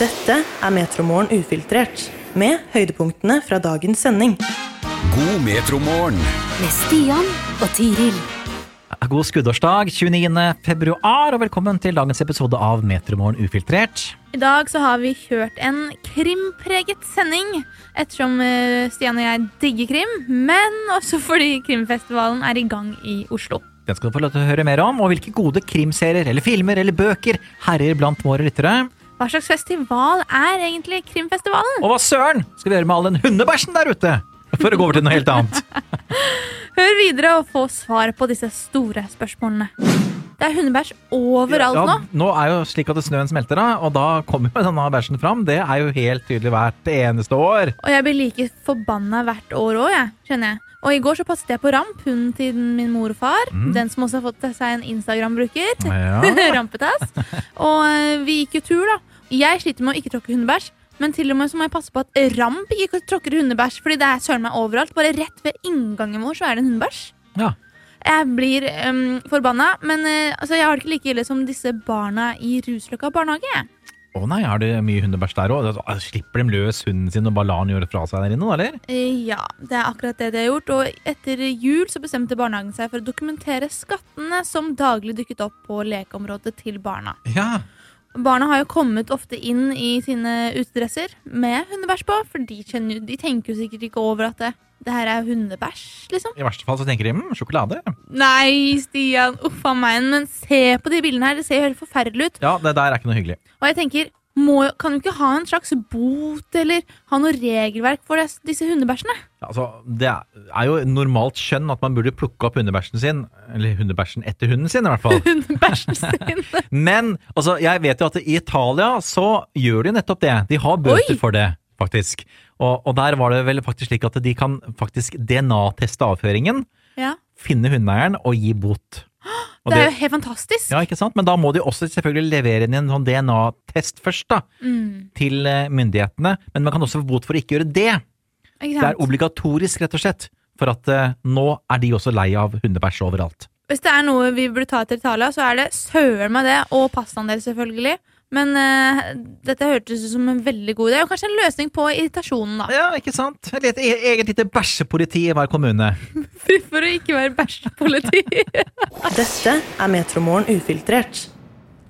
Dette er Metromorgen ufiltrert, med høydepunktene fra dagens sending. God metromorgen. med Stian og Tiril. God skuddårsdag, 29. februar, og velkommen til dagens episode av Metromorgen ufiltrert. I dag så har vi kjørt en krimpreget sending, ettersom eh, Stian og jeg digger krim, men også fordi krimfestivalen er i gang i Oslo. Den skal du få lov til å høre mer om, og hvilke gode krimserier eller filmer eller bøker herjer blant våre lyttere. Hva slags festival er egentlig krimfestivalen? Og hva søren skal vi gjøre med all den hundebæsjen der ute? For å gå over til noe helt annet. Hør videre og få svar på disse store spørsmålene. Det er hundebæsj overalt Ja, nå. nå er jo slik at snøen smelter, da, og da kommer denne bæsjen fram. Det er jo helt tydelig hvert eneste år. Og jeg blir like forbanna hvert år òg, jeg. Skjønner jeg. Og i går så passet jeg på Ramp, hunden til min mor og far. Den som også har fått seg en Instagram-bruker. Mm. Ja. Rampetass. Og eh, vi gikk jo tur, da. Jeg sliter med å ikke tråkke hundebæsj. Men til og med så må jeg passe på at Ramp ikke tråkker hundebæsj, Fordi det er søren meg overalt. Bare rett ved inngangen vår så er det en hundebæsj. Ja. Jeg blir um, forbanna, men uh, altså, jeg har det ikke like ille som disse barna i Rusløkka barnehage. Å Å nei, er det mye hundebæsj der òg? Slipper de løs hunden sin og bare lar den gjøre fra seg der inne, da, eller? Eh, Ja, det er akkurat det de har gjort. Og etter jul så bestemte barnehagen seg for å dokumentere skattene som daglig dukket opp på lekeområdet til barna. Ja. Barna har jo kommet ofte inn i sine utedresser med hundebæsj på, for de, kjenner, de tenker jo sikkert ikke over at det, det her er hundebæsj, liksom. I verste fall så tenker de mm, sjokolade. Nei, Stian, uff a meg, men se på de bildene her, det ser jo helt forferdelig ut. Ja, det der er ikke noe hyggelig. Og jeg tenker, må, kan du ikke ha en slags bot eller ha noe regelverk for des- disse hundebæsjene? Altså, det er jo normalt skjønn at man burde plukke opp hundebæsjen sin. Eller hundebæsjen etter hunden sin, i hvert fall. Hundebæsjen sin. Men altså, jeg vet jo at i Italia så gjør de nettopp det. De har bøter Oi! for det, faktisk. Og, og der var det vel faktisk slik at de kan faktisk DNA-teste avføringen, Ja, finne hundeeieren og gi bot. Og det er jo helt fantastisk. ja, ikke sant? Men da må de også selvfølgelig levere inn en sånn DNA-test først, da. Mm, Til eh, myndighetene. Men man kan også få bot for å ikke gjøre det. ikke Det er obligatorisk, rett og slett. For at eh, nå er de også lei av hundebæsj overalt. Hvis det er noe vi burde ta til Italia, så er det søren meg det, og pastaen deres selvfølgelig. Men uh, dette hørtes ut som en veldig god idé, og kanskje en løsning på irritasjonen, da. Ja, ikke sant? Et et eget lite bæsjepoliti i hver kommune. For å ikke være bæsjepoliti. Dette er Metromorgen ufiltrert.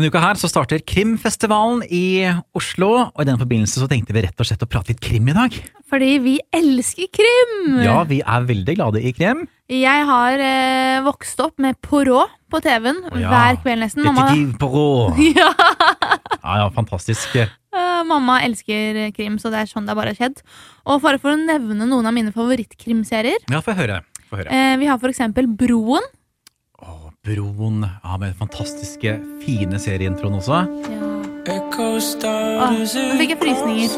Denne uka her så starter Krimfestivalen i Oslo, og i den forbindelse så tenkte vi rett og slett å prate litt krim i dag. Fordi vi elsker krim! Ja, vi er veldig glade i krim. Jeg har eh, vokst opp med Poirot på TV-en ja. hver kveld nesten. Mamma, Detektiv Poirot. ja, Ja, ja, fantastisk. eh, mamma elsker krim, så det er sånn det har bare skjedd. Og bare for å nevne noen av mine favorittkrimserier. Ja, få høre. Få høre. Eh, vi har for eksempel Broen. Å, Broen. Ja, med den fantastiske, fine serieintroen også. Åh, nå fikk jeg frysninger.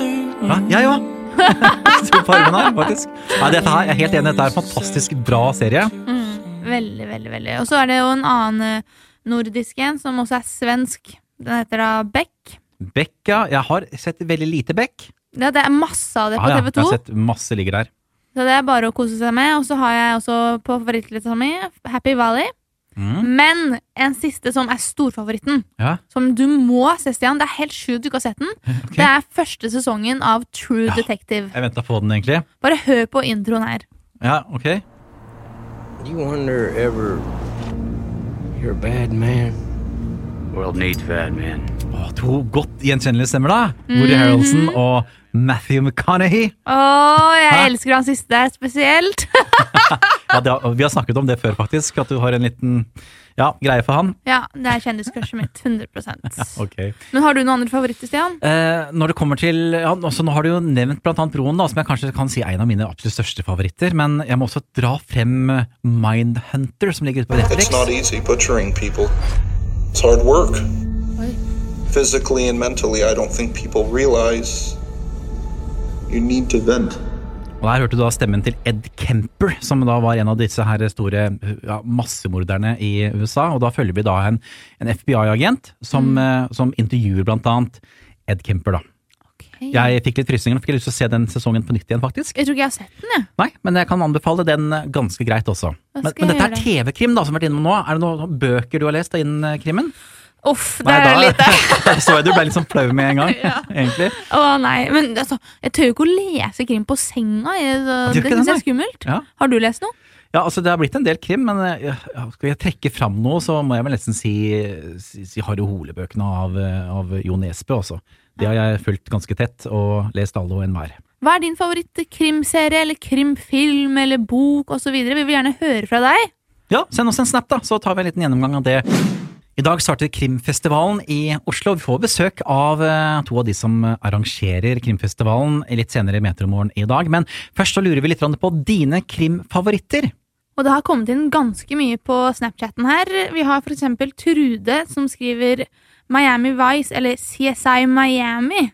Ja, jeg òg. Stor på armen her, faktisk. Ja, dette her, jeg er helt enig, dette er en fantastisk bra serie. Mm, veldig, veldig, veldig. Og så er det jo en annen eh, nordisk en, som også er svensk. Den heter da Beck. Beck, ja. Jeg har sett veldig lite Beck. Ja, det er masse av det på ah, ja, TV jeg har sett masse ligger der. Så det er bare å kose seg med. Og så har jeg også på favorittlista mi Happy Valley. Mm. Men en siste som er storfavoritten, Ja, som du må se, Stian. Det er helt sjukt du ikke har sett den. Okay. Det er første sesongen av True Ja. Detective. Jeg venta på den, egentlig. Bare hør på introen her. Ja, ok. You wonder ever you're a bad man? World needs bad men. Å, to godt gjenkjennelige stemmer, da. Woody Harrelson og Matthew McConaughey. Åh, jeg Hæ? elsker han siste der spesielt. Ja, det har, vi har snakket om det før, faktisk. At du har en liten ja, greie for han. ja, det er kjendiscrushet mitt. 100 Ok. Men har du noen andre favoritter, Stian? Eh, når det kommer til ja, også, Nå har du jo nevnt blant annet Broen, da, som jeg kanskje kan si er en av mine absolutt største favoritter. Men jeg må også dra frem Mindhunter, som ligger ute på Netflix. It's not easy butchering people. It's hard work. Physically and mentally, I don't think people realize you need to vent. Og Der hørte du da stemmen til Ed Kemper, som da var en av disse her store ja, massemorderne i USA. Og da følger vi da en, en FBI-agent som, mm. som intervjuer blant annet Ed Kemper, da. Jeg fikk litt frysninger og fikk lyst til å se den sesongen på nytt igjen, faktisk. Jeg tror ikke jeg har sett den, jeg. Nei, men jeg kan anbefale den eh, ganske greit også. Men, men dette er TV-krim da, som vi har vært innom nå. Er det noen bøker du har lest innen eh, krimmen? Uff, det er litt Der så jeg du ble litt sånn flau med en gang, egentlig. Å nei, men altså, jeg tør jo ikke å lese krim på senga. Jeg, så, det syns jeg er skummelt. Ja. Har du lest noe? Ja, altså Det har blitt en del krim, men eh, ja, skal jeg trekke fram noe, så må jeg vel nesten si, si, si Harry Hole-bøkene av, av Jo Nesbø også. Det har jeg fulgt ganske tett, og lest alle og enhver. Hva er din favoritt-krimserie eller krimfilm eller bok osv.? Vi vil gjerne høre fra deg. Ja, send oss en snap, da, så tar vi en liten gjennomgang av det. I dag starter Krimfestivalen i Oslo. Vi får besøk av eh, to av de som arrangerer Krimfestivalen litt senere i Metromorgen i dag. Men først så lurer vi litt på dine krimfavoritter. Og det har kommet inn ganske mye på Snapchatten her. Vi har for eksempel Trude som skriver Miami Vice eller CSI Miami.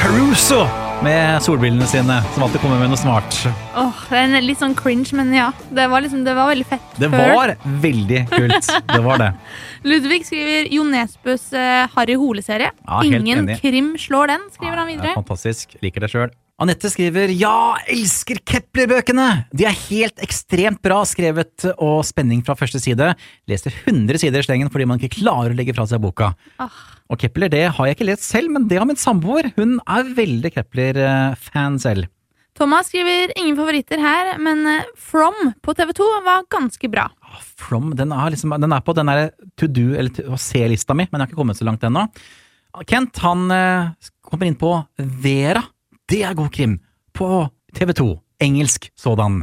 Caruso med solbrillene sine, som alltid kommer med noe smart. Åh, det er en litt sånn cringe, men ja. Det var, liksom, det var veldig fett. Det før. var veldig kult. Det var det. Ludvig skriver Jo Nesbøs eh, Harry Hole-serie. Ja, Ingen enig. krim slår den, skriver han Det er videre. fantastisk. Liker det sjøl. Anette skriver ja, elsker Kepler-bøkene! De er helt ekstremt bra skrevet og spenning fra første side. Leser 100 sider i slengen fordi man ikke klarer å legge fra seg boka. Ah. Og Kepler det har jeg ikke lest selv, men det har min samboer. Hun er veldig Kepler-fan selv. Thomas skriver ingen favoritter her, men eh, From på TV2 var ganske bra. Ah, From, den er, liksom, den er på den der to do, eller to- se-lista mi, men jeg har ikke kommet så langt ennå. Kent han eh, kommer inn på Vera. Det er god krim. På TV2. Engelsk sådan.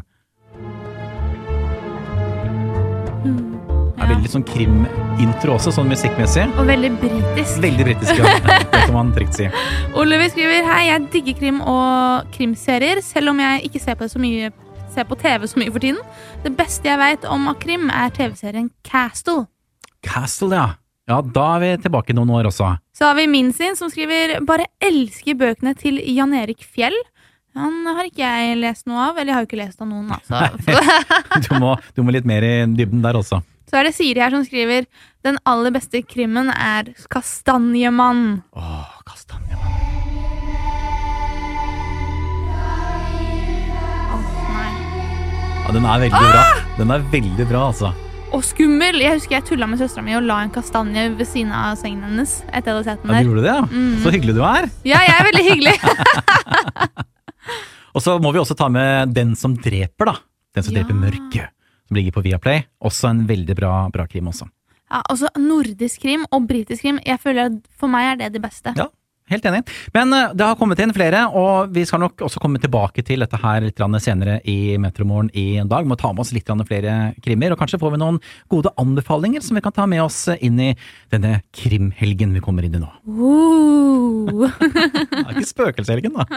Det er veldig sånn krimintro også, sånn musikkmessig. Og veldig britisk. Veldig britisk, ja. Det kan man trygt si. Oliver skriver Hei, jeg digger krim og krimserier, selv om jeg ikke ser på, det så mye, ser på TV så mye for tiden. Det beste jeg veit om av krim, er TV-serien Castle. Castle, ja. Ja, da er vi tilbake noen år også. Så har vi Minsin, som skriver Bare elsker bøkene til Jan Erik Fjell. Han har ikke jeg lest noe av, eller jeg har jo ikke lest av noen, altså. Du må, du må litt mer i dybden der også. Så er det Siri her som skriver Den aller beste krimmen er Kastanjemann. Åh, kastanjemann. Nei. Ja, den er veldig bra. Den er veldig bra, altså. Og skummel! Jeg husker jeg tulla med søstera mi og la en kastanje ved siden av sengen hennes. etter jeg hadde sett den Ja, du der. gjorde det, ja. Så hyggelig du er. Ja, jeg er veldig hyggelig. Og så må vi også ta med Den som dreper, da. Den som Ja. dreper mørket. Som ligger på Viaplay. Også en veldig bra, bra krim også. Ja, også nordisk krim og britisk krim. Jeg føler at For meg er det det beste. Ja, helt enig. Men eh, det har kommet inn flere, og vi skal nok også komme tilbake til dette her litt senere i Metromorgen i dag. Må ta med oss litt flere krimmer, og kanskje får vi noen gode anbefalinger som vi kan ta med oss inn i denne krimhelgen vi kommer inn i nå. Uh. Det er ikke spøkelseshelgen, da.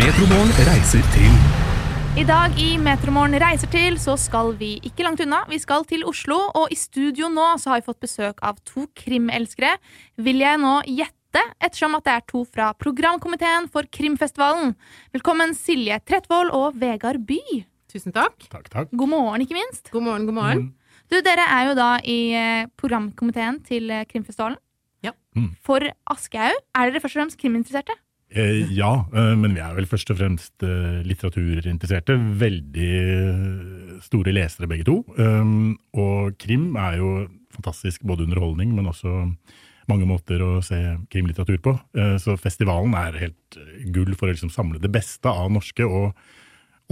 Metromorgen reiser til I dag i Metromorgen reiser til, så skal vi ikke langt unna. Vi skal til Oslo, og i studio nå så har vi fått besøk av to krimelskere. Vil jeg nå gjette, ettersom at det er to fra programkomiteen for Krimfestivalen. Velkommen Silje Tretvold og Vegard By. Tusen takk. Takk, takk. God morgen, ikke minst. God morgen, god morgen. Du, Dere er jo da i eh, programkomiteen til eh, Krimfestivalen. Ja. Mm. For Aschehoug, er dere først og fremst kriminteresserte? Eh, ja, eh, men vi er vel først og fremst eh, litteraturinteresserte. Veldig eh, store lesere begge to. Um, og krim er jo fantastisk både underholdning, men også mange måter å se krimlitteratur på. Så festivalen er helt gull for å liksom samle det beste av norske, og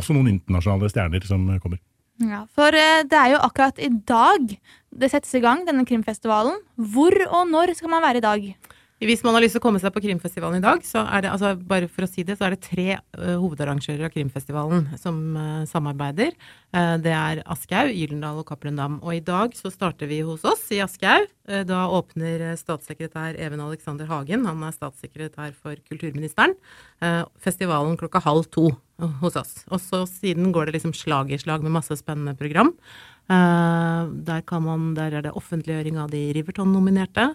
også noen internasjonale stjerner som kommer. Ja, For det er jo akkurat i dag det settes i gang, denne krimfestivalen. Hvor og når skal man være i dag? Hvis man har lyst til å komme seg på Krimfestivalen i dag, så er det altså, bare for å si det, så er det tre uh, hovedarrangører av Krimfestivalen som uh, samarbeider. Uh, det er Aschehoug, Gyldendal og Cappelen Dam. Og i dag så starter vi hos oss i Aschehoug. Eh, da åpner statssekretær Even Alexander Hagen, han er statssekretær for kulturministeren, festivalen klokka halv to hos oss. Og så siden går det liksom slag i slag med masse spennende program. Der, man, der er det offentliggjøring av de Riverton-nominerte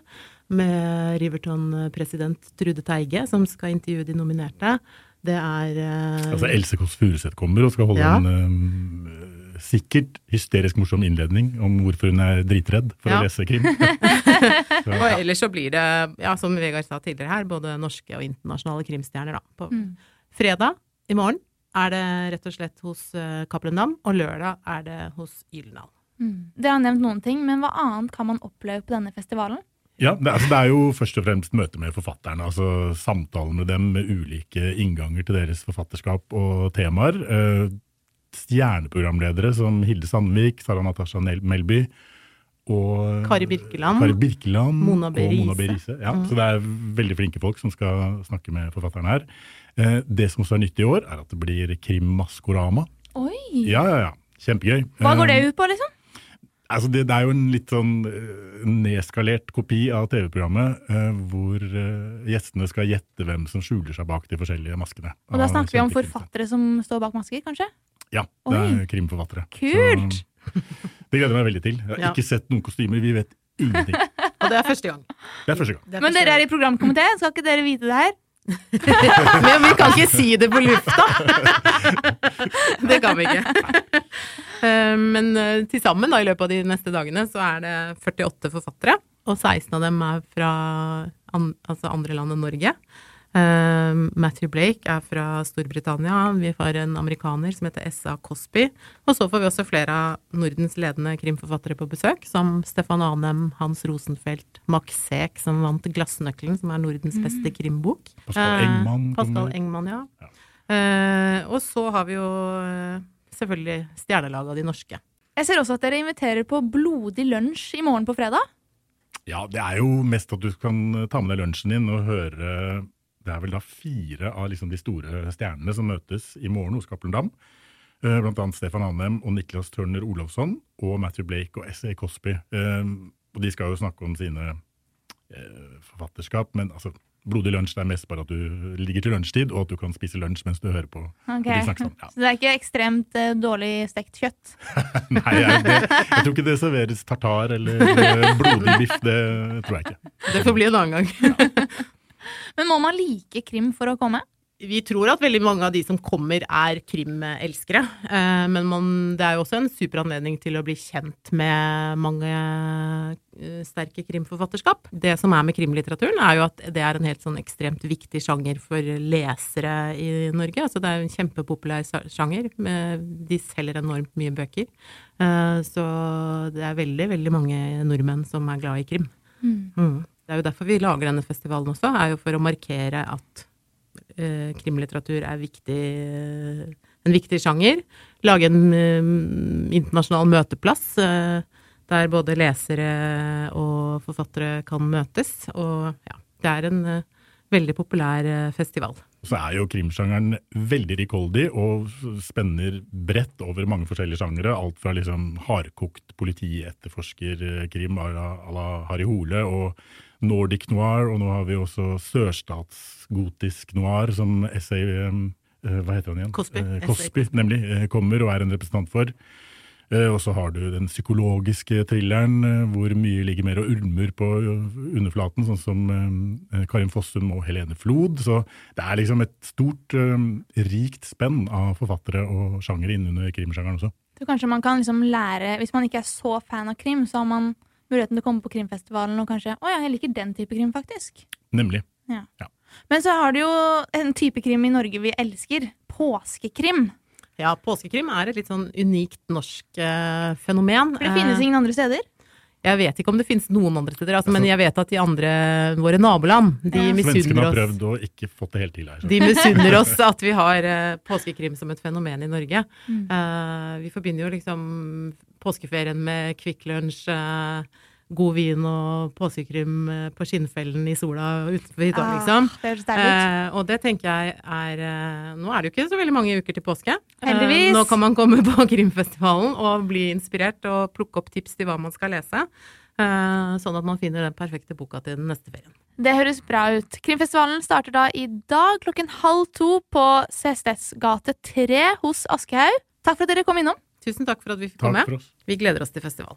med Riverton-president Trude Teige, som skal intervjue de nominerte. Det er eh, Altså Else Kåss Furuseth kommer og skal holde Ja. en eh, sikkert hysterisk morsom innledning om hvorfor hun er dritredd for Ja. å lese krim. Så, Og ellers så blir det, ja, som Vegard sa tidligere her, både norske og internasjonale krimstjerner da, på Mm. fredag i morgen. er det rett og slett hos uh, Cappelen Dam, og lørdag er det hos Gyldendal. Mm. Dere har nevnt noen ting, men hva annet kan man oppleve på denne festivalen? Ja, det, altså, det er jo først og fremst møte med forfatterne. altså Samtalen med dem med ulike innganger til deres forfatterskap og temaer. Eh, stjerneprogramledere som Hilde Sandvik, Sara Natasha Melby og Kari Birkeland. Kari Birkeland Mona B. og Mona B. Riise. Ja, Mm. Så det er veldig flinke folk som skal snakke med forfatterne her. Eh, det som også er nytt i år, er at det blir Krim Maskorama. Oi! Ja, ja, ja. Kjempegøy. Hva går det Eh, ut på, liksom? Altså det, det er jo en litt sånn eh, nedskalert kopi av TV-programmet, eh, hvor eh, gjestene skal gjette hvem som skjuler seg bak de forskjellige maskene. Og da snakker vi om forfattere som står bak masker, kanskje? Ja, det er krimforfattere. Kult! Så, det gleder jeg meg veldig til. Jeg har Ja. ikke sett noen kostymer, vi vet ingenting. Og det er første gang. Det er første gang. Det Men dere er i programkomiteen, skal ikke dere vite det her? Men vi kan ikke si det på lufta! det kan vi ikke. Eh, Men eh, til sammen da, i løpet av de neste dagene så er det 48 forfattere, og 16 av dem er fra an, altså andre land enn Norge. Eh, Matthew Blake er fra Storbritannia, vi har en amerikaner som heter S.A. Cosby, og så får vi også flere av Nordens ledende krimforfattere på besøk, som Stefan Anem, Hans Rosenfeldt, Max Seek, som vant Glassnøkkelen, som er Nordens beste krimbok. Pascal Engman Pascal. Engman, ja. Ja. Eh, og så har vi jo selvfølgelig stjernelaget av de norske. Jeg ser også at dere inviterer på blodig lunsj i morgen på fredag. Ja, det er jo mest at du kan ta med deg lunsjen din og høre Det er vel da fire av liksom de store stjernene som møtes i morgen hos Cappelen Dam. Eh, Blant annet Stefan Annem og Niklas Turner Olofsson og Matthew Blake og S.A. Cosby. Eh, Og de skal jo snakke om sine eh, forfatterskap, men altså Blodig lunsj det er mest bare at du ligger til lunsjtid, og at du kan spise lunsj mens du hører på. Okay. de snakker ja. Så det er ikke ekstremt uh, dårlig stekt kjøtt. Nei, jeg, det, jeg tror ikke det serveres tartar eller eh, blodig biff. Det tror jeg ikke. Det får bli en annen gang. Men må man like krim for å komme? Vi tror at veldig mange av de som kommer er krimelskere, eh, men man, det er jo også en super anledning til å bli kjent med mange eh, sterke krimforfatterskap. Det som er med krimlitteraturen, er jo at det er en helt sånn ekstremt viktig sjanger for lesere i Norge. Altså det er en kjempepopulær sjanger. De selger enormt mye bøker. Eh, Så det er veldig, veldig mange nordmenn som er glad i krim. Mm. Det er jo derfor vi lager denne festivalen også, er jo for å markere at eh, krimlitteratur er viktig, en viktig sjanger. Lage en eh, internasjonal møteplass eh, der både lesere og forfattere kan møtes. Og ja, det er en eh, veldig populær eh, festival. Så er jo krimsjangeren veldig rikholdig og spenner bredt over mange forskjellige sjangere. Alt fra liksom hardkokt politietterforskerkrim à la Harry Hole og Nordic noir, og nå har vi også sørstatsgotisk noir, som SA eh, Hva heter han igjen? Cosby. Eh, Cosby, nemlig. eh, Kommer og er en representant for. Eh, Og så har du den psykologiske thrilleren, hvor mye ligger mer og ulmer på underflaten, sånn som Karim Karin Fossum og Helene Flod. Så det er liksom et stort, rikt spenn av forfattere og sjangere innunder krimsjangeren også. Så kanskje man kan liksom lære Hvis man ikke er så fan av krim, så har man muligheten til å komme på krimfestivalen og kanskje Å ja, jeg liker den type krim, faktisk. Nemlig. Men så har du jo en type krim i Norge vi elsker. Påskekrim. Ja, påskekrim er et litt sånn unikt norsk eh, fenomen. For det finnes Eh, ingen andre steder. Jeg vet ikke om det finnes noen andre steder, altså, men jeg vet at de andre, våre naboland, de Ja. Svenskene misunner har oss prøvd og ikke fått det helt til her. så. De misunner oss at vi har eh, påskekrim som et fenomen i Norge. Mm. Uh, vi forbinder jo liksom påskeferien med Kvikk Lunsj, eh, god vin og påskekrim eh, på skinnfellen i sola utenfor hytta, Ah, liksom. Eh, og det tenker jeg er Nå er det jo ikke så veldig mange uker til påske. Heldigvis. nå kan man komme på krimfestivalen og bli inspirert og plukke opp tips til hva man skal lese. eh, sånn at man finner den perfekte boka til den neste ferien. Det høres bra ut. Krimfestivalen starter da i dag klokken halv to på CSDs gate 3 hos Aschehoug. Takk for at dere kom innom. Tusen takk for at vi fikk Takk komme. for oss. Vi gleder oss til festival.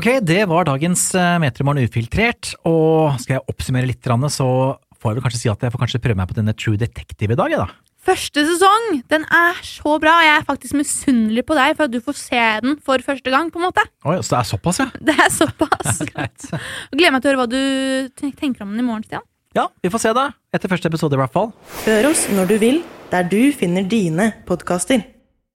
Ok, det var dagens uh, Metermorgen ufiltrert, og skal jeg oppsummere litt, så får jeg vel kanskje si at jeg får kanskje prøve meg på denne True Detective i dag, jeg da. Første sesong! Den er så bra, og jeg er faktisk misunnelig på deg for at du får se den for første gang. på en måte. Oi, så det er såpass, ja. Det er såpass. Greit. Gleder meg til å høre hva du tenker om den i morgen, Stian. Ja, vi får se da. Etter første episode i hvert fall. Hør oss når du vil, der du finner dine podkaster.